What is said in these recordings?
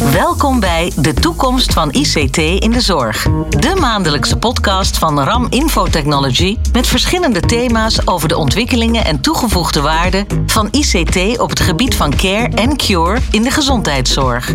Welkom bij De Toekomst van ICT in de Zorg. De maandelijkse podcast van RAM Infotechnology met verschillende thema's over de ontwikkelingen en toegevoegde waarde van ICT op het gebied van care en cure in de gezondheidszorg.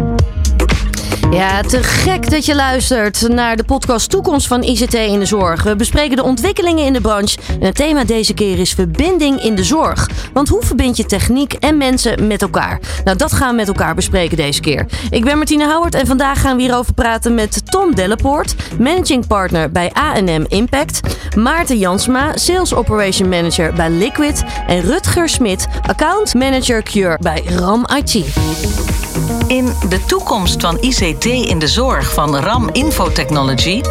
Ja, te gek dat je luistert naar de podcast Toekomst van ICT in de Zorg. We bespreken de ontwikkelingen in de branche. En het thema deze keer is verbinding in de zorg. Want hoe verbind je techniek en mensen met elkaar? Nou, dat gaan we met elkaar bespreken deze keer. Ik ben Martine Houwert en vandaag gaan we hierover praten met Tom Dellepoort, managing partner bij A&M Impact, Maarten Jansma, sales operation manager bij Liquid en Rutger Smit, account manager Cure bij RAM IT. In De Toekomst van ICT in de Zorg van RAM Infotechnology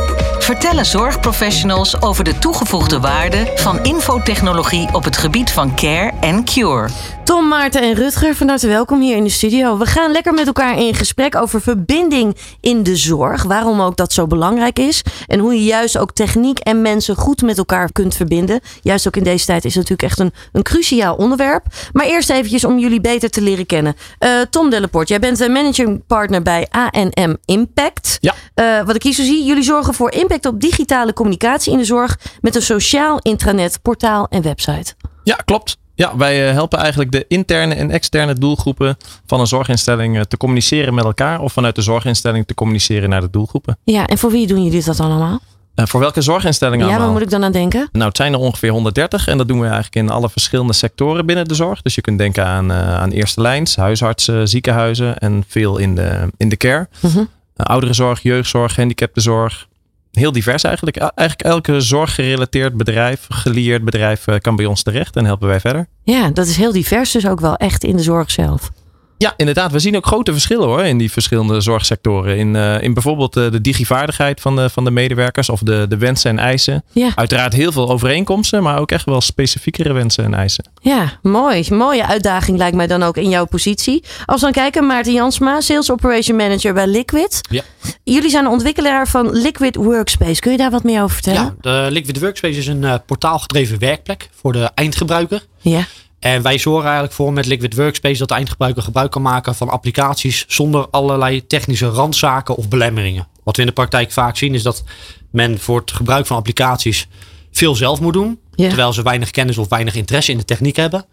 vertellen zorgprofessionals over de toegevoegde waarde van infotechnologie op het gebied van care en cure. Tom, Maarten en Rutger, van harte welkom hier in de studio. We gaan lekker met elkaar in gesprek over verbinding in de zorg. Waarom ook dat zo belangrijk is. En hoe je juist ook techniek en mensen goed met elkaar kunt verbinden. Juist ook in deze tijd is het natuurlijk echt een, een cruciaal onderwerp. Maar eerst eventjes om jullie beter te leren kennen. Uh, Tom Delleport, jij bent een managing partner bij ANM Impact. Ja. Uh, wat ik hier zo zie, jullie zorgen voor impact op digitale communicatie in de zorg met een sociaal intranet, portaal en website. Ja, klopt. Ja, wij helpen eigenlijk de interne en externe doelgroepen van een zorginstelling te communiceren met elkaar of vanuit de zorginstelling te communiceren naar de doelgroepen. Ja, en voor wie doen jullie dat dan allemaal? Uh, voor welke zorginstellingen Ja, allemaal? waar moet ik dan aan denken? Nou, het zijn er ongeveer 130 en dat doen we eigenlijk in alle verschillende sectoren binnen de zorg. Dus je kunt denken aan, uh, aan eerste lijns, huisartsen, ziekenhuizen en veel in de, in de care. Uh -huh. uh, ouderenzorg, jeugdzorg, gehandicaptenzorg. Heel divers eigenlijk. Eigenlijk elke zorggerelateerd bedrijf, gelieerd bedrijf uh, kan bij ons terecht en helpen wij verder. Ja, dat is heel divers, dus ook wel echt in de zorg zelf. Ja, inderdaad. We zien ook grote verschillen hoor in die verschillende zorgsectoren. In, uh, in bijvoorbeeld uh, de digivaardigheid van de, van de medewerkers of de, de wensen en eisen. Ja. Uiteraard heel veel overeenkomsten, maar ook echt wel specifiekere wensen en eisen. Ja, mooi. Mooie uitdaging lijkt mij dan ook in jouw positie. Als we dan kijken, Maarten Jansma, Sales Operation Manager bij Liquid. Ja. Jullie zijn de ontwikkelaar van Liquid Workspace. Kun je daar wat meer over vertellen? Ja, de Liquid Workspace is een uh, portaalgedreven werkplek voor de eindgebruiker. Ja. En wij zorgen eigenlijk voor met Liquid Workspace dat de eindgebruiker gebruik kan maken van applicaties zonder allerlei technische randzaken of belemmeringen. Wat we in de praktijk vaak zien is dat men voor het gebruik van applicaties veel zelf moet doen. Ja. Terwijl ze weinig kennis of weinig interesse in de techniek hebben.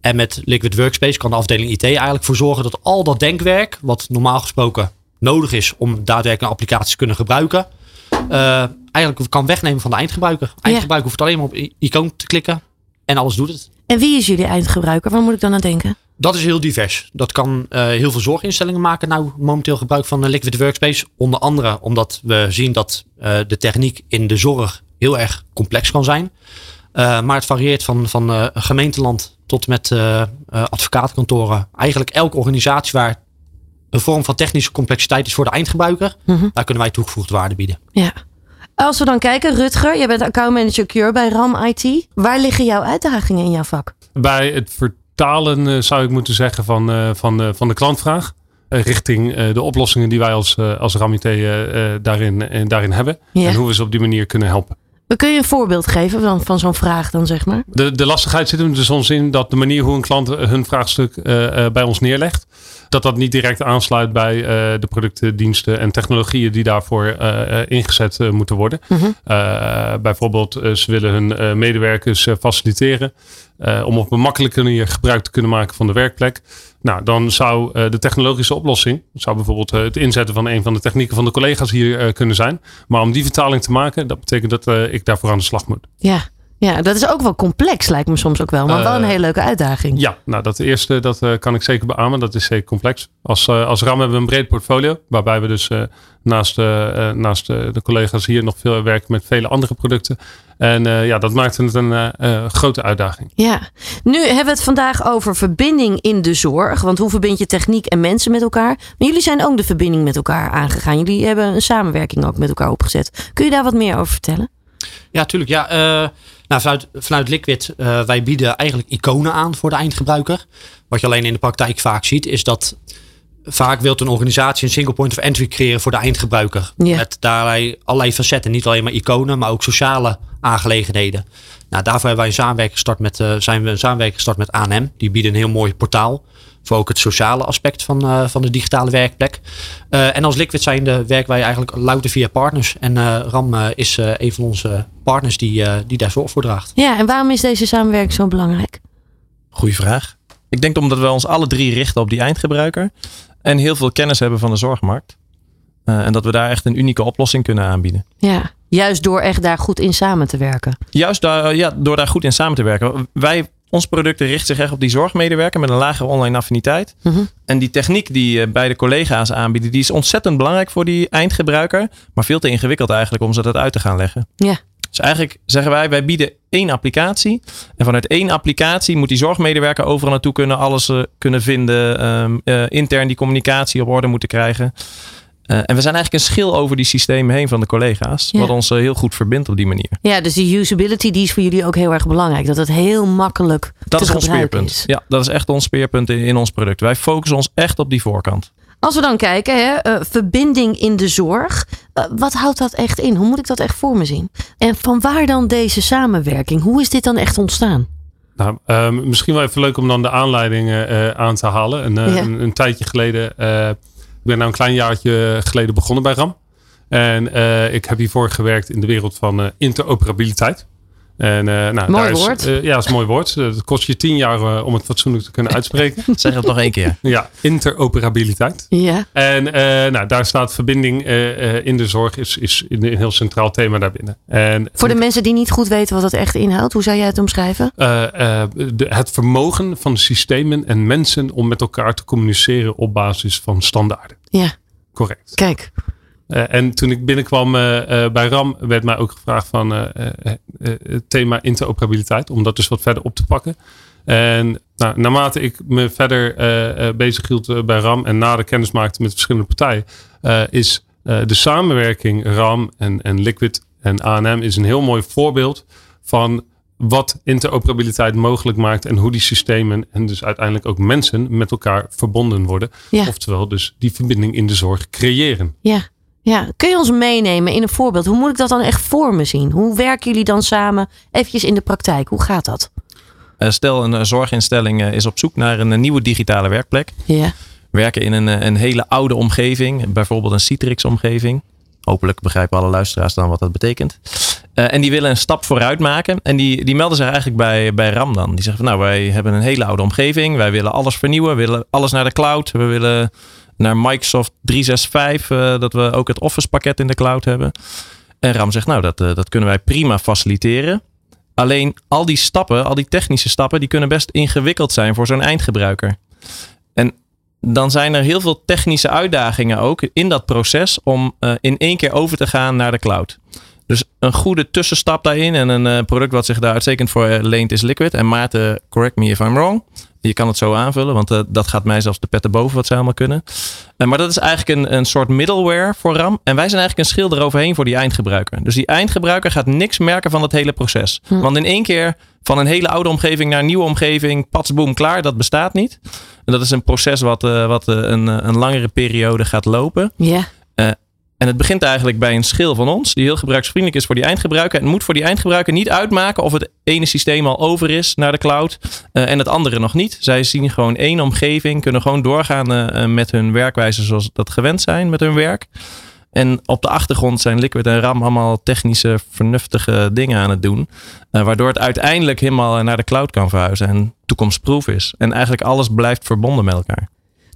En met Liquid Workspace kan de afdeling IT eigenlijk voor zorgen dat al dat denkwerk, wat normaal gesproken nodig is om daadwerkelijk een applicatie te kunnen gebruiken, uh, eigenlijk kan wegnemen van de eindgebruiker. Eindgebruiker hoeft alleen maar op icoon te klikken en alles doet het. En wie is jullie eindgebruiker? Waar moet ik dan aan denken? Dat is heel divers. Dat kan uh, heel veel zorginstellingen maken. Nou, momenteel gebruik van Liquid Workspace. Onder andere omdat we zien dat uh, de techniek in de zorg heel erg complex kan zijn. Uh, maar het varieert van, van gemeenteland tot met advocaatkantoren. Eigenlijk elke organisatie waar een vorm van technische complexiteit is voor de eindgebruiker. Mhm. Mm -hmm. Daar kunnen wij toegevoegde waarde bieden. Ja. Als we dan kijken, Rutger, jij bent accountmanager Cure bij RAM IT. Waar liggen jouw uitdagingen in jouw vak? Bij het vertalen uh, zou ik moeten zeggen van, uh, van, uh, van de klantvraag. richting de oplossingen die wij als, als RAM IT daarin, daarin hebben. Ja. En hoe we ze op die manier kunnen helpen. Kun je een voorbeeld geven van, van zo'n vraag dan, zeg maar? De, de lastigheid zit hem er soms in dat de manier hoe een klant hun vraagstuk bij ons neerlegt dat dat niet direct aansluit bij uh, de producten, diensten en technologieën die daarvoor uh, ingezet uh, moeten worden. Mhm. Bijvoorbeeld, ze willen hun medewerkers faciliteren om op een makkelijke manier gebruik te kunnen maken van de werkplek. Nou, dan zou de technologische oplossing, zou bijvoorbeeld het inzetten van een van de technieken van de collega's hier kunnen zijn. Maar om die vertaling te maken, dat betekent dat ik daarvoor aan de slag moet. Ja. Ja, dat is ook wel complex, lijkt me soms ook wel. Maar uh, wel een hele leuke uitdaging. Ja, nou dat eerste dat uh, kan ik zeker beamen. Dat is zeker complex. Als, uh, als RAM hebben we een breed portfolio. Waarbij we dus naast, naast de collega's hier nog veel werken met vele andere producten. En ja, dat maakt het een grote uitdaging. Ja, nu hebben we het vandaag over verbinding in de zorg. Want hoe verbind je techniek en mensen met elkaar? Maar jullie zijn ook de verbinding met elkaar aangegaan. Jullie hebben een samenwerking ook met elkaar opgezet. Kun je daar wat meer over vertellen? Ja, tuurlijk. Ja, uh, nou, vanuit, vanuit Liquid, uh, wij bieden eigenlijk iconen aan voor de eindgebruiker. Wat je alleen in de praktijk vaak ziet, is dat vaak wil een organisatie een single point of entry creëren voor de eindgebruiker. Ja. Met daarmee allerlei facetten. Niet alleen maar iconen, maar ook sociale aangelegenheden. Nou, daarvoor hebben wij een samenwerking gestart met, uh, zijn we een samenwerking gestart met ANM. Die bieden een heel mooi portaal. Voor ook het sociale aspect van, van de digitale werkplek. en als Liquid zijnde werken wij eigenlijk louter via partners. En RAM is een van onze partners die, die daar zorg voor draagt. Ja, en waarom is deze samenwerking zo belangrijk? Goeie vraag. Ik denk omdat we ons alle drie richten op die eindgebruiker. En heel veel kennis hebben van de zorgmarkt. Uh, en dat we daar echt een unieke oplossing kunnen aanbieden. Ja, juist door echt daar goed in samen te werken. Juist daar, ja, door daar goed in samen te werken. Wij, ons product richt zich echt op die zorgmedewerker met een lagere online affiniteit. Mhm. En die techniek die uh, beide collega's aanbieden, die is ontzettend belangrijk voor die eindgebruiker. Maar veel te ingewikkeld eigenlijk om ze dat uit te gaan leggen. Ja. Dus eigenlijk zeggen wij, wij bieden één applicatie. En vanuit één applicatie moet die zorgmedewerker overal naartoe kunnen, alles uh, kunnen vinden, um, uh, intern die communicatie op orde moeten krijgen. Uh, en we zijn eigenlijk een schil over die systemen heen van de collega's. Ja. Wat ons heel goed verbindt op die manier. Ja, dus die usability die is voor jullie ook heel erg belangrijk. Dat het heel makkelijk dat te is ons speerpunt. is. Ja, dat is echt ons speerpunt in, in ons product. Wij focussen ons echt op die voorkant. Als we dan kijken, hè, uh, verbinding in de zorg. Uh, wat houdt dat echt in? Hoe moet ik dat echt voor me zien? En van waar dan deze samenwerking? Hoe is dit dan echt ontstaan? Nou, um, misschien wel even leuk om dan de aanleiding uh, aan te halen. Een, Ja. een, een tijdje geleden, ik ben nou een klein jaartje geleden begonnen bij RAM. En ik heb hiervoor gewerkt in de wereld van interoperabiliteit. En, uh, nou, mooi daar is, woord. Uh, ja, dat is een mooi woord. Uh, het kost je tien jaar uh, om het fatsoenlijk te kunnen uitspreken. zeg het nog één keer. Ja, interoperabiliteit. Ja. En nou, daar staat verbinding in de zorg is, is een heel centraal thema daarbinnen. En, Voor de mensen die niet goed weten wat dat echt inhoudt, hoe zou jij het omschrijven? de, het vermogen van systemen en mensen om met elkaar te communiceren op basis van standaarden. Ja. Correct. Kijk. Uh, en toen ik binnenkwam uh, uh, bij RAM, werd mij ook gevraagd van het thema interoperabiliteit, om dat dus wat verder op te pakken. En nou, naarmate ik me verder bezig hield bij RAM en nader kennis maakte met verschillende partijen, is de samenwerking RAM en, en Liquid en ANM is een heel mooi voorbeeld van wat interoperabiliteit mogelijk maakt en hoe die systemen en dus uiteindelijk ook mensen met elkaar verbonden worden. Ja. Oftewel dus die verbinding in de zorg creëren. Ja. Ja, kun je ons meenemen in een voorbeeld? Hoe moet ik dat dan echt voor me zien? Hoe werken jullie dan samen eventjes in de praktijk? Hoe gaat dat? Uh, stel, een uh, zorginstelling uh, is op zoek naar een nieuwe digitale werkplek. Ja. Werken in een, een hele oude omgeving, bijvoorbeeld een Citrix-omgeving. Hopelijk begrijpen alle luisteraars dan wat dat betekent. En die willen een stap vooruit maken. En die, die melden zich eigenlijk bij, bij RAM dan. Die zeggen van nou, wij hebben een hele oude omgeving. Wij willen alles vernieuwen. We willen alles naar de cloud. We willen naar Microsoft 365. Uh, dat we ook het Office pakket in de cloud hebben. En RAM zegt nou, dat, uh, dat kunnen wij prima faciliteren. Alleen al die stappen, al die technische stappen, die kunnen best ingewikkeld zijn voor zo'n eindgebruiker. En dan zijn er heel veel technische uitdagingen ook in dat proces om uh, in één keer over te gaan naar de cloud. Dus een goede tussenstap daarin en een product wat zich daar uitstekend voor leent is Liquid. En Maarten, correct me if I'm wrong. Je kan het zo aanvullen, want uh, dat gaat mij zelfs de pet erboven wat ze allemaal kunnen. Uh, maar dat is eigenlijk een, een soort middleware voor RAM. En wij zijn eigenlijk een schil eroverheen voor die eindgebruiker. Dus die eindgebruiker gaat niks merken van het hele proces. Hm. Want in één keer van een hele oude omgeving naar een nieuwe omgeving, pats, boom, klaar. Dat bestaat niet. En dat is een proces wat, uh, wat een, een langere periode gaat lopen. Ja. En het begint eigenlijk bij een schil van ons, die heel gebruiksvriendelijk is voor die eindgebruiker. En moet voor die eindgebruiker niet uitmaken of het ene systeem al over is naar de cloud uh, en het andere nog niet. Zij zien gewoon één omgeving, kunnen gewoon doorgaan uh, met hun werkwijze zoals dat gewend zijn met hun werk. En op de achtergrond zijn Liquid en RAM allemaal technische, vernuftige dingen aan het doen. Waardoor het uiteindelijk helemaal naar de cloud kan verhuizen en toekomstproof is. En eigenlijk alles blijft verbonden met elkaar.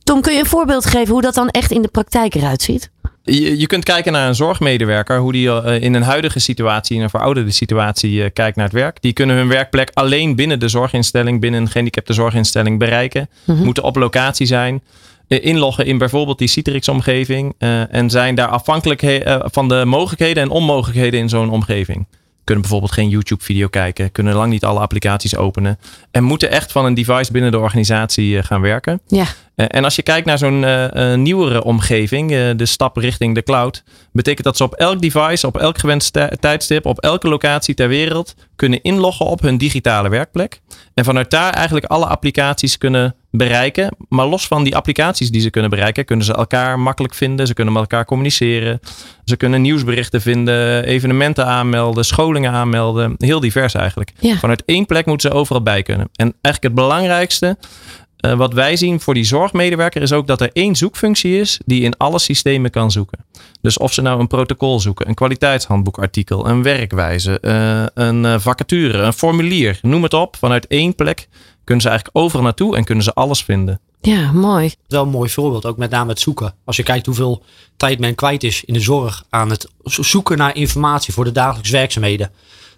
Tom, kun je een voorbeeld geven hoe dat dan echt in de praktijk eruit ziet? Je, je, kunt kijken naar een zorgmedewerker, hoe die uh, in een huidige situatie, in een verouderde situatie, uh, kijkt naar het werk. Die kunnen hun werkplek alleen binnen de zorginstelling, binnen een gehandicapte zorginstelling bereiken. Mhm. Moeten op locatie zijn. Uh, inloggen in bijvoorbeeld die Citrix-omgeving. en zijn daar afhankelijk van de mogelijkheden en onmogelijkheden in zo'n omgeving. Kunnen bijvoorbeeld geen YouTube-video kijken. Kunnen lang niet alle applicaties openen. En moeten echt van een device binnen de organisatie gaan werken. Ja. En als je kijkt naar zo'n uh, nieuwere omgeving, uh, de stap richting de cloud, betekent dat ze op elk device, op elk gewenst tijdstip, op elke locatie ter wereld kunnen inloggen op hun digitale werkplek. En vanuit daar eigenlijk alle applicaties kunnen bereiken. Maar los van die applicaties die ze kunnen bereiken, kunnen ze elkaar makkelijk vinden. Ze kunnen met elkaar communiceren. Ze kunnen nieuwsberichten vinden, evenementen aanmelden, scholingen aanmelden. Heel divers eigenlijk. Ja. Vanuit één plek moeten ze overal bij kunnen. En eigenlijk het belangrijkste eh, wat wij zien voor die zorgmedewerker is ook dat er één zoekfunctie is die in alle systemen kan zoeken. Dus of ze nou een protocol zoeken, een kwaliteitshandboekartikel, een werkwijze, eh, een eh, vacature, een formulier, noem het op. Vanuit één plek kunnen ze eigenlijk overal naartoe en kunnen ze alles vinden. Ja, mooi. Wel een mooi voorbeeld, ook met name het zoeken. Als je kijkt hoeveel tijd men kwijt is in de zorg aan het zo- zoeken naar informatie voor de dagelijkse werkzaamheden.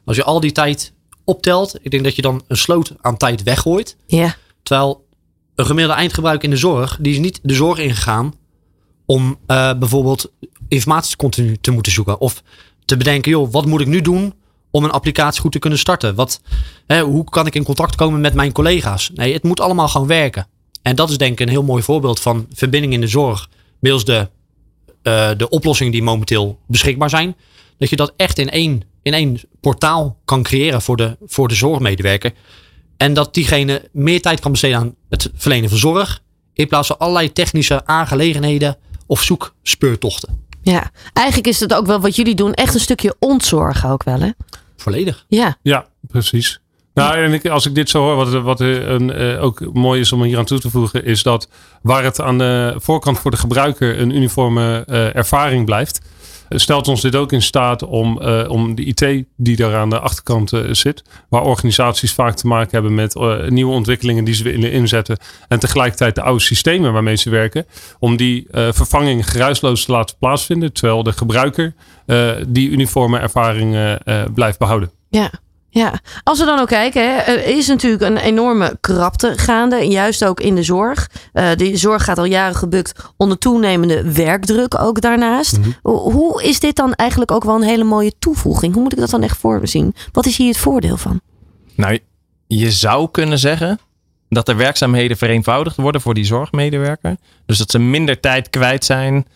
Als je al die tijd optelt, ik denk dat je dan een sloot aan tijd weggooit. Ja, Terwijl een gemiddelde eindgebruiker in de zorg, die is niet de zorg ingegaan om eh, bijvoorbeeld informatie continu te moeten zoeken. Of te bedenken, joh, wat moet ik nu doen om een applicatie goed te kunnen starten? Wat, hè, hoe kan ik in contact komen met mijn collega's? Nee, het moet allemaal gewoon werken. En dat is denk ik een heel mooi voorbeeld van verbinding in de zorg. Middels de, eh, de oplossingen die momenteel beschikbaar zijn. Dat je dat echt in één, in één portaal kan creëren voor de, voor de zorgmedewerker. En dat diegene meer tijd kan besteden aan het verlenen van zorg. In plaats van allerlei technische aangelegenheden of zoekspeurtochten. ja. Eigenlijk is het ook wel wat jullie doen. Echt een stukje ontzorgen ook wel, hè? Volledig. Ja, Ja, precies. Nou, en ik, als ik dit zo hoor, wat, wat een, eh, ook mooi is om hier aan toe te voegen, is dat waar het aan de voorkant voor de gebruiker een uniforme eh, ervaring blijft, stelt ons dit ook in staat om, eh, om de IT die daar aan de achterkant eh, zit, waar organisaties vaak te maken hebben met eh, nieuwe ontwikkelingen die ze willen inzetten en tegelijkertijd de oude systemen waarmee ze werken, om die vervanging geruisloos te laten plaatsvinden, terwijl de gebruiker die uniforme ervaring blijft behouden. ja. Ja, als we dan ook kijken, hè, er is natuurlijk een enorme krapte gaande, juist ook in de zorg. Eh de zorg gaat al jaren gebukt onder toenemende werkdruk ook daarnaast. Hoe- Hoe is dit dan eigenlijk ook wel een hele mooie toevoeging? Hoe moet ik dat dan echt voor me zien? Wat is hier het voordeel van? Nou, je zou kunnen zeggen dat de werkzaamheden vereenvoudigd worden voor die zorgmedewerker. Dus dat ze minder tijd kwijt zijn,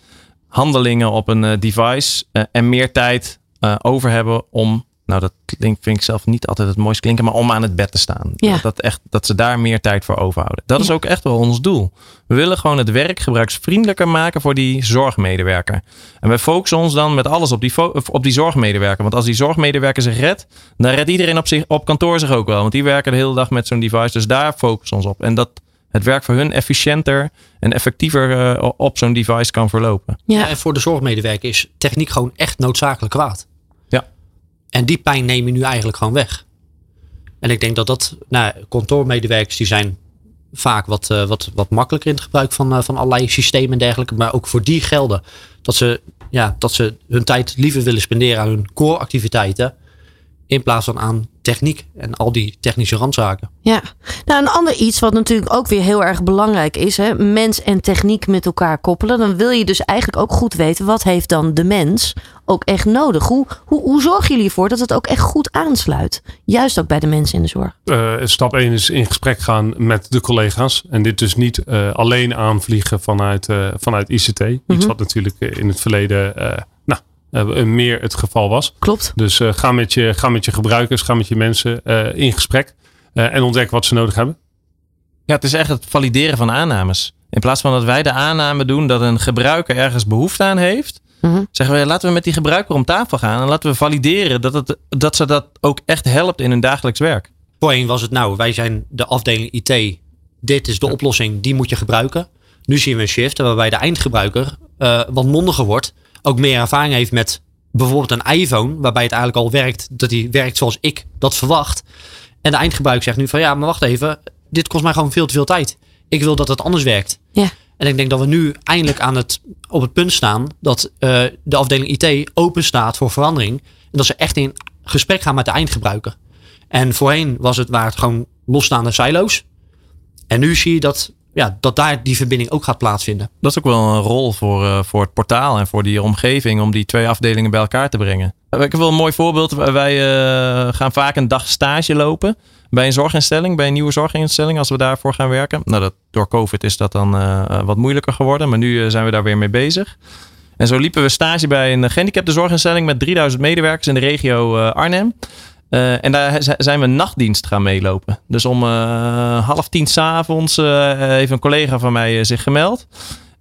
handelingen op een eh, device eh, en meer tijd over hebben om, nou dat klinkt, vind ik zelf niet altijd het mooiste klinken, maar om aan het bed te staan. Ja. Dat, echt, dat ze daar meer tijd voor overhouden. Dat is Ja. ook echt wel ons doel. We willen gewoon het werk gebruiksvriendelijker maken voor die zorgmedewerker. En wij focussen ons dan met alles op die, op die zorgmedewerker. Want als die zorgmedewerker zich redt, dan redt iedereen op, zich, op kantoor zich ook wel. Want die werken de hele dag met zo'n device. Dus daar focussen we ons op. En dat het werk voor hun efficiënter en effectiever eh, op zo'n device kan verlopen. Ja, En voor de zorgmedewerker is techniek gewoon echt noodzakelijk kwaad. En die pijn neem je nu eigenlijk gewoon weg. En ik denk dat dat, nou, kantoormedewerkers die zijn vaak wat, eh, wat, wat makkelijker in het gebruik van, eh, van allerlei systemen en dergelijke. Maar ook voor die gelden dat ze, ja, dat ze hun tijd liever willen spenderen aan hun core activiteiten. In plaats van aan techniek en al die technische randzaken. Ja, nou een ander iets wat natuurlijk ook weer heel erg belangrijk is, hè, mens en techniek met elkaar koppelen. Dan wil je dus eigenlijk ook goed weten wat heeft dan de mens ook echt nodig. Hoe, hoe, hoe zorgen jullie ervoor dat het ook echt goed aansluit? Juist ook bij de mensen in de zorg. Eh, stap 1 is in gesprek gaan met de collega's. En dit dus niet eh, alleen aanvliegen vanuit, eh, vanuit ICT. Iets wat natuurlijk in het verleden meer het geval was. Klopt. Dus eh, ga, met je, ga met je gebruikers, ga met je mensen eh, in gesprek. eh, en ontdek wat ze nodig hebben. Ja, het is echt het valideren van aannames. In plaats van dat wij de aanname doen dat een gebruiker ergens behoefte aan heeft, Mhm. zeggen we laten we met die gebruiker om tafel gaan en laten we valideren dat, het, dat ze dat ook echt helpt in hun dagelijks werk. Voorheen was het nou, wij zijn de afdeling IT. Dit is de oplossing, die moet je gebruiken. Nu zien we een shift waarbij de eindgebruiker eh, wat mondiger wordt. Ook meer ervaring heeft met bijvoorbeeld een iPhone. Waarbij het eigenlijk al werkt, dat die werkt zoals ik dat verwacht. En de eindgebruiker zegt nu van ja, maar wacht even. Dit kost mij gewoon veel te veel tijd. Ik wil dat het anders werkt. Ja. En ik denk dat we nu eindelijk aan het, op het punt staan dat eh, de afdeling IT open staat voor verandering. En dat ze echt in gesprek gaan met de eindgebruiker. En voorheen was het waar het gewoon losstaande silo's. En nu zie je dat, ja, dat daar die verbinding ook gaat plaatsvinden. Dat is ook wel een rol voor, eh, voor het portaal en voor die omgeving om die twee afdelingen bij elkaar te brengen. Ik heb wel een mooi voorbeeld. Wij eh, gaan vaak een dag stage lopen bij een zorginstelling, bij een nieuwe zorginstelling, als we daarvoor gaan werken. Nou, dat, door COVID is dat dan eh, eh, wat moeilijker geworden, maar nu eh, zijn we daar weer mee bezig. En zo liepen we stage bij een gehandicapte zorginstelling met 3000 medewerkers in de regio eh, Arnhem. Eh, en daar zijn we een nachtdienst gaan meelopen. Dus om eh, half tien s'avonds uh, heeft een collega van mij zich gemeld.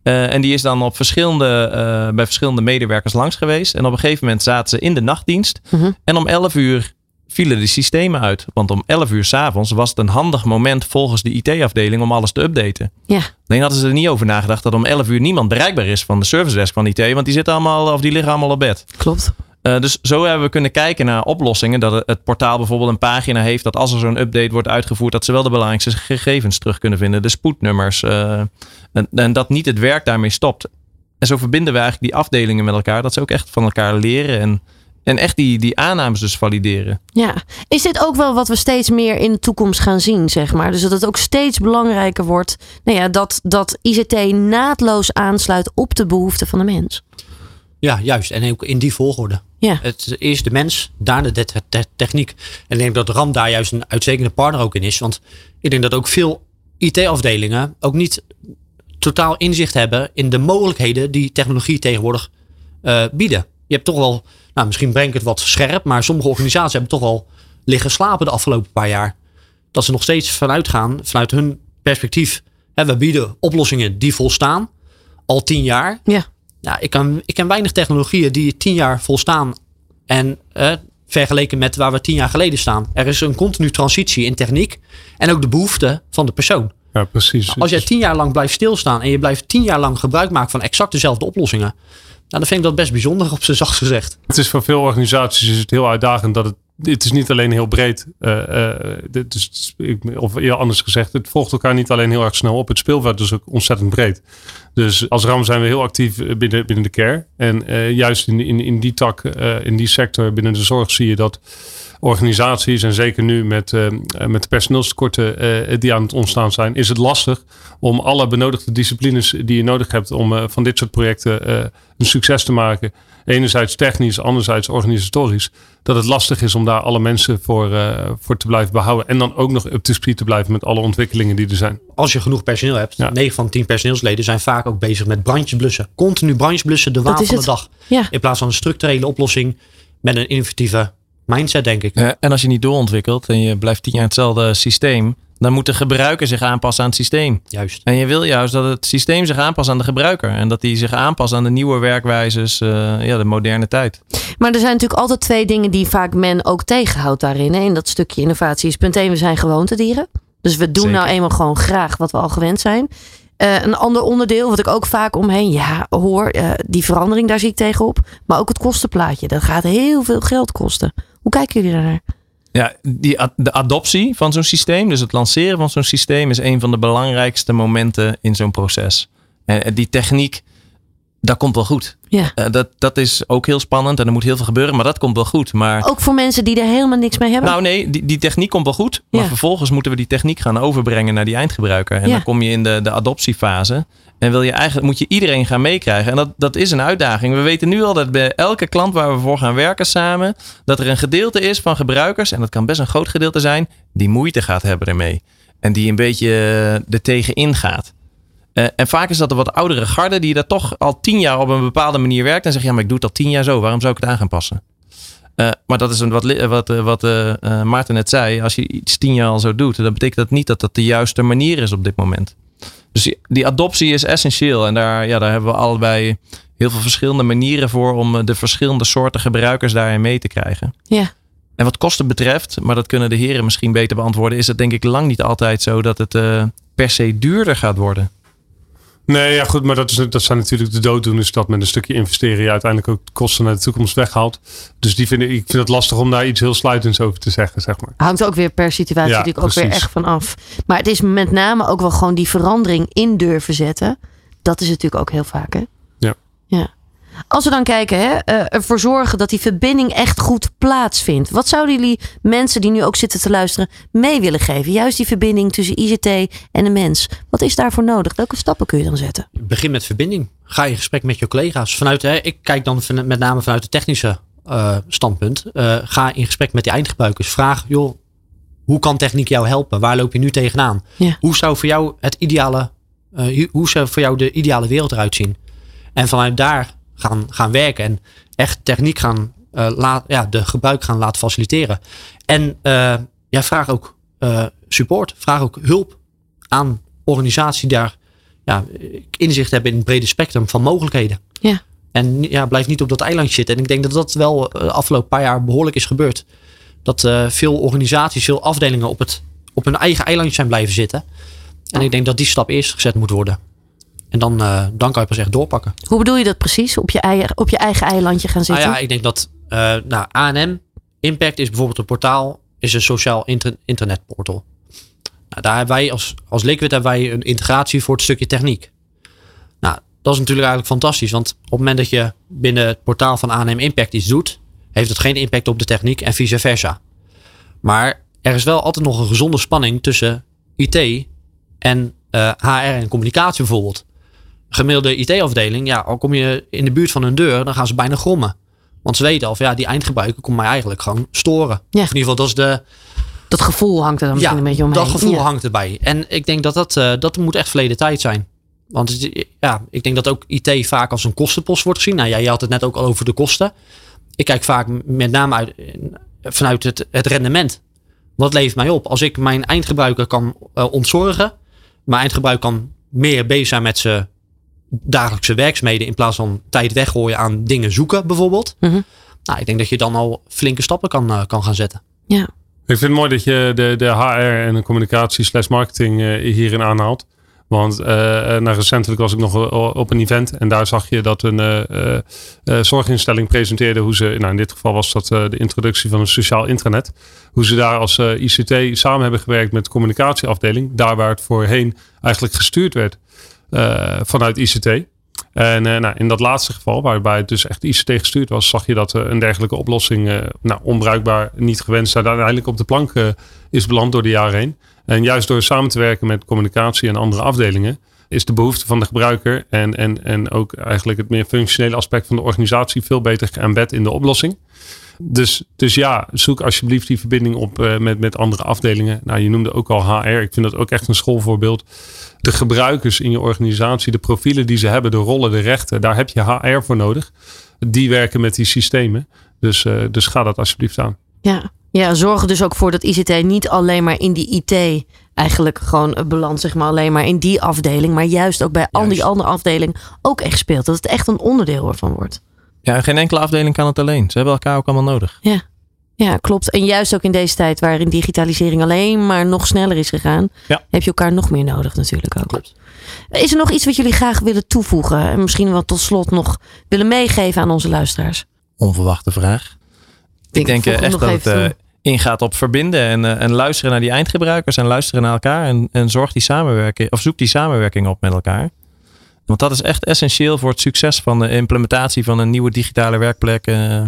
En die is dan op verschillende, bij verschillende medewerkers langs geweest. En op een gegeven moment zaten ze in de nachtdienst. Mhm. En om 11 uur vielen de systemen uit. Want om 11 uur s'avonds was het een handig moment volgens de IT-afdeling om alles te updaten. Ja. Alleen hadden ze er niet over nagedacht dat om 11 uur niemand bereikbaar is van de service desk van IT. Want die zitten allemaal, of die liggen allemaal op bed. Klopt. Uh, dus zo hebben we kunnen kijken naar oplossingen. Dat het portaal bijvoorbeeld een pagina heeft dat als er zo'n update wordt uitgevoerd, dat ze wel de belangrijkste gegevens terug kunnen vinden. De spoednummers. Uh, en, en, dat niet het werk daarmee stopt. En zo verbinden we eigenlijk die afdelingen met elkaar. Dat ze ook echt van elkaar leren en, en echt die, die aannames dus valideren. Ja, is dit ook wel wat we steeds meer in de toekomst gaan zien, zeg maar? Dus dat het ook steeds belangrijker wordt nou ja, dat, dat ICT naadloos aansluit op de behoeften van de mens. Ja, juist. En ook in die volgorde. Ja. Het eerst de mens, daarna de, techniek. En ik denk dat RAM daar juist een uitstekende partner ook in is. Want ik denk dat ook veel IT-afdelingen ook niet totaal inzicht hebben in de mogelijkheden die technologie tegenwoordig uh, bieden. Je hebt toch wel, nou misschien breng ik het wat scherp, maar sommige organisaties hebben toch wel liggen slapen de afgelopen paar jaar. Dat ze nog steeds vanuit gaan, vanuit hun perspectief. Hè, we bieden oplossingen die volstaan, al tien jaar. Ja. Nou, ik, kan, ik ken weinig technologieën die tien jaar volstaan. En eh, vergeleken met waar we tien jaar geleden staan. Er is een continu transitie in techniek. En ook de behoeften van de persoon. Ja, precies. Nou, als jij tien jaar lang blijft stilstaan. En je blijft tien jaar lang gebruik maken van exact dezelfde oplossingen. Nou, dan vind ik dat best bijzonder op zijn zacht gezegd. Het is voor veel organisaties is het heel uitdagend dat het het is niet alleen heel breed. Uh, dus, of anders gezegd, het volgt elkaar niet alleen heel erg snel op. Het speelveld is ook ontzettend breed. Dus als RAM zijn we heel actief binnen, binnen de care. En uh, juist in, in, in die tak, in die sector binnen de zorg zie je dat organisaties en zeker nu met, uh, met de personeelstekorten uh, die aan het ontstaan zijn, is het lastig om alle benodigde disciplines die je nodig hebt om uh, van dit soort projecten een succes te maken. Enerzijds technisch, anderzijds organisatorisch. Dat het lastig is om daar alle mensen voor, voor te blijven behouden. En dan ook nog up to speed te blijven met alle ontwikkelingen die er zijn. Als je genoeg personeel hebt, ja. 9 van 10 personeelsleden zijn vaak ook bezig met brandjes blussen. Continu brandjes blussen, de waan van de dag. Ja. In plaats van een structurele oplossing met een innovatieve mindset, denk ik. Ja, en als je niet doorontwikkelt en je blijft tien jaar hetzelfde systeem, dan moet de gebruiker zich aanpassen aan het systeem. Juist. En je wil juist dat het systeem zich aanpast aan de gebruiker. En dat die zich aanpast aan de nieuwe werkwijzes, uh, ja, de moderne tijd. Maar er zijn natuurlijk altijd twee dingen die vaak men ook tegenhoudt daarin. Hè? In dat stukje innovatie is punt 1, we zijn gewoontedieren. Dus we doen Zeker. nou eenmaal gewoon graag wat we al gewend zijn. Uh, een ander onderdeel, wat ik ook vaak omheen ja, hoor, uh, die verandering, daar zie ik tegenop. Maar ook het kostenplaatje. Dat gaat heel veel geld kosten. Hoe kijken jullie daarnaar? Ja, die, de adoptie van zo'n systeem, dus het lanceren van zo'n systeem, is een van de belangrijkste momenten in zo'n proces. En die techniek, dat komt wel goed. Ja. Uh, dat, dat is ook heel spannend en er moet heel veel gebeuren, maar dat komt wel goed. Maar, ook voor mensen die er helemaal niks mee hebben? Nou nee, die, die techniek komt wel goed. Maar Ja. vervolgens moeten we die techniek gaan overbrengen naar die eindgebruiker. En Ja. dan kom je in de, de adoptiefase. En wil je eigenlijk, moet je iedereen gaan meekrijgen. En dat, dat is een uitdaging. We weten nu al dat bij elke klant waar we voor gaan werken samen, dat er een gedeelte is van gebruikers, en dat kan best een groot gedeelte zijn, die moeite gaat hebben ermee. En die een beetje eh, er tegenin gaat. Eh, en vaak is dat de wat oudere garde die dat toch al tien jaar op een bepaalde manier werkt. En zegt, ja, maar ik doe het al tien jaar zo. Waarom zou ik het aan gaan passen? Eh, maar dat is een wat, wat, eh, wat Maarten net zei. Als je iets tien jaar al zo doet, dan betekent dat niet dat dat de juiste manier is op dit moment. Dus die, die adoptie is essentieel. En daar, ja, daar hebben we allebei heel veel verschillende manieren voor om de verschillende soorten gebruikers daarin mee te krijgen. Ja. En wat kosten betreft, maar dat kunnen de heren misschien beter beantwoorden, is het denk ik lang niet altijd zo dat het per se duurder gaat worden. Nee, ja goed, maar dat, is, dat zijn natuurlijk de dooddoeners dat met een stukje investeren je uiteindelijk ook de kosten naar de toekomst weghaalt. Dus die vind ik, ik vind het lastig om daar iets heel sluitends over te zeggen, zeg maar. Hangt ook weer per situatie Ja, natuurlijk ook weer echt van af. Maar het is met name ook wel gewoon die verandering in durven zetten. Dat is natuurlijk ook heel vaak, hè? Ja. ja. Als we dan kijken, hè, eh, ervoor zorgen dat die verbinding echt goed plaatsvindt. Wat zouden jullie mensen die nu ook zitten te luisteren mee willen geven? Juist die verbinding tussen ICT en de mens. Wat is daarvoor nodig? Welke stappen kun je dan zetten? Begin met verbinding. Ga in gesprek met je collega's. Vanuit, hè, ik kijk dan van- met name vanuit het technische eh, standpunt. Eh, ga in gesprek met die eindgebruikers. Vraag, joh, hoe kan techniek jou helpen? Waar loop je nu tegenaan? Ja. Hoe zou voor jou het ideale, hoe zou voor jou de ideale wereld eruit zien? En vanuit daar gaan, gaan werken en echt techniek gaan eh, laat, ja, de gebruik gaan laten faciliteren. En eh, ja, vraag ook eh, support, vraag ook hulp aan organisaties die daar ja, inzicht hebben in het brede spectrum van mogelijkheden. Ja. En ja, blijf niet op dat eilandje zitten. En ik denk dat dat wel de afgelopen paar jaar behoorlijk is gebeurd. dat veel organisaties, veel afdelingen op, het, op hun eigen eilandje zijn blijven zitten. En ik denk dat die stap eerst gezet moet worden. En dan, eh, dan kan je pas echt doorpakken. Hoe bedoel je dat precies? Op je eigen, op je eigen eilandje gaan Nou zitten? ja, ik denk dat eh nou, ANM Impact is bijvoorbeeld een portaal, is een sociaal inter- internetportal. Nou, daar hebben wij als, als Liquid hebben wij een integratie voor het stukje techniek. Nou, dat is natuurlijk eigenlijk fantastisch, want op het moment dat je binnen het portaal van ANM Impact iets doet, heeft het geen impact op de techniek en vice versa. Maar er is wel altijd nog een gezonde spanning tussen IT en eh, HR en communicatie bijvoorbeeld. Gemiddelde IT-afdeling, ja, al kom je in de buurt van hun deur, dan gaan ze bijna grommen. Want ze weten al van ja, die eindgebruiker komt mij eigenlijk gewoon storen. Ja. Of in ieder geval, dat is de, Dat gevoel hangt er dan misschien ja, een beetje omheen. dat gevoel Ja. hangt erbij. En ik denk dat dat, eh, dat moet echt verleden tijd zijn. Want het- ja, ik denk dat ook IT vaak als een kostenpost wordt gezien. Nou ja, je had het net ook al over de kosten. Ik kijk vaak met name uit, vanuit het, het rendement. Wat levert mij op? Als ik mijn eindgebruiker kan eh, ontzorgen. Mijn eindgebruiker kan meer bezig zijn met zijn dagelijkse werkzaamheden. In plaats van tijd weggooien aan dingen zoeken bijvoorbeeld. Mhm. Nou, ik denk dat je dan al flinke stappen kan, eh, kan gaan zetten. Ja. Ik vind het mooi dat je de, de HR en de communicatie slash marketing eh, hierin aanhaalt. Want nou, recentelijk was ik nog op een event en daar zag je dat een eh, eh, eh, zorginstelling presenteerde hoe ze, nou in dit geval was dat de introductie van een sociaal intranet, hoe ze daar als ICT samen hebben gewerkt met de communicatieafdeling, daar waar het voorheen eigenlijk gestuurd werd vanuit ICT. En eh, nou, in dat laatste geval, waarbij het dus echt ICT gestuurd was, zag je dat eh, een dergelijke oplossing eh, nou, onbruikbaar, niet gewenst, en uiteindelijk op de plank eh, is beland door de jaren heen. En juist door samen te werken met communicatie en andere afdelingen, is de behoefte van de gebruiker en, en, en ook eigenlijk het meer functionele aspect van de organisatie veel beter geëmbed in de oplossing. Dus, dus ja, zoek alsjeblieft die verbinding op eh, met, met andere afdelingen. Nou, je noemde ook al HR. Ik vind dat ook echt een schoolvoorbeeld. De gebruikers in je organisatie, de profielen die ze hebben, de rollen, de rechten, daar heb je HR voor nodig. Die werken met die systemen. Dus, eh, dus ga dat alsjeblieft aan. Ja. ja, zorg er dus ook voor dat ICT niet alleen maar in die IT eigenlijk gewoon eh, belandt, zeg maar alleen maar in die afdeling, maar juist ook bij al die andere afdelingen ook echt speelt. Dat het echt een onderdeel ervan wordt. Ja, en geen enkele afdeling kan het alleen. Ze hebben elkaar ook allemaal nodig. Ja, klopt. En juist ook in deze tijd waarin digitalisering alleen maar nog sneller is gegaan, Ja. heb je elkaar nog meer nodig natuurlijk ook. Klopt. Is er nog iets wat jullie graag willen toevoegen en misschien wat tot slot nog willen meegeven aan onze luisteraars? Onverwachte vraag. Ik denk eh, echt dat het eh, ingaat op verbinden en, eh, en luisteren naar die eindgebruikers en luisteren naar elkaar en, en zorg die samenwerking of zoek die samenwerking op met elkaar. Want dat is echt essentieel voor het succes van de implementatie van een nieuwe digitale werkplek, eh,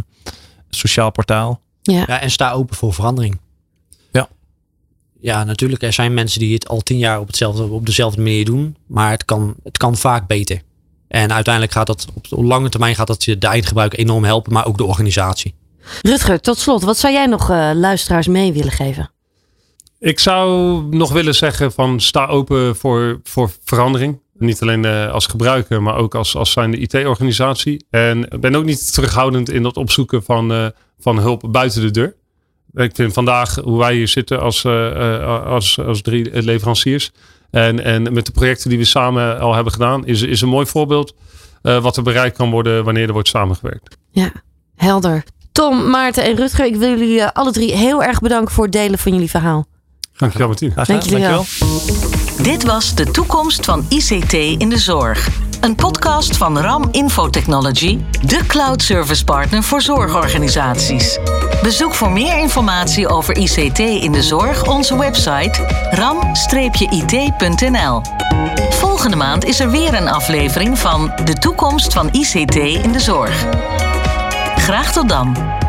sociaal portaal. Ja. Ja, en sta open voor verandering. Ja. Ja, natuurlijk. Er zijn mensen die het al tien jaar op, hetzelfde, op dezelfde manier doen. Maar het kan, het kan vaak beter. En uiteindelijk gaat dat op, lange termijn gaat dat je de eindgebruiker enorm helpen. Maar ook de organisatie. Rutger, tot slot, wat zou jij nog eh, luisteraars mee willen geven? Ik zou nog willen zeggen van sta open voor, voor verandering. Niet alleen eh, als gebruiker, maar ook als, als zijnde IT-organisatie. En ben ook niet terughoudend in het opzoeken van, eh, van hulp buiten de deur. Ik vind vandaag hoe wij hier zitten als, eh, eh, als, als drie leveranciers. En, en met de projecten die we samen al hebben gedaan, is, is een mooi voorbeeld eh, wat er bereikt kan worden wanneer er wordt samengewerkt. Ja, helder. Tom, Maarten en Rutger, ik wil jullie alle drie heel erg bedanken voor het delen van jullie verhaal. Dankjewel Martien. Dankjewel. Dit was de toekomst van ICT in de zorg. Een podcast van RAM Infotechnology, de cloud service partner voor zorgorganisaties. Bezoek voor meer informatie over ICT in de zorg onze website ram-it.nl. Volgende maand is er weer een aflevering van De toekomst van ICT in de zorg. Graag tot dan.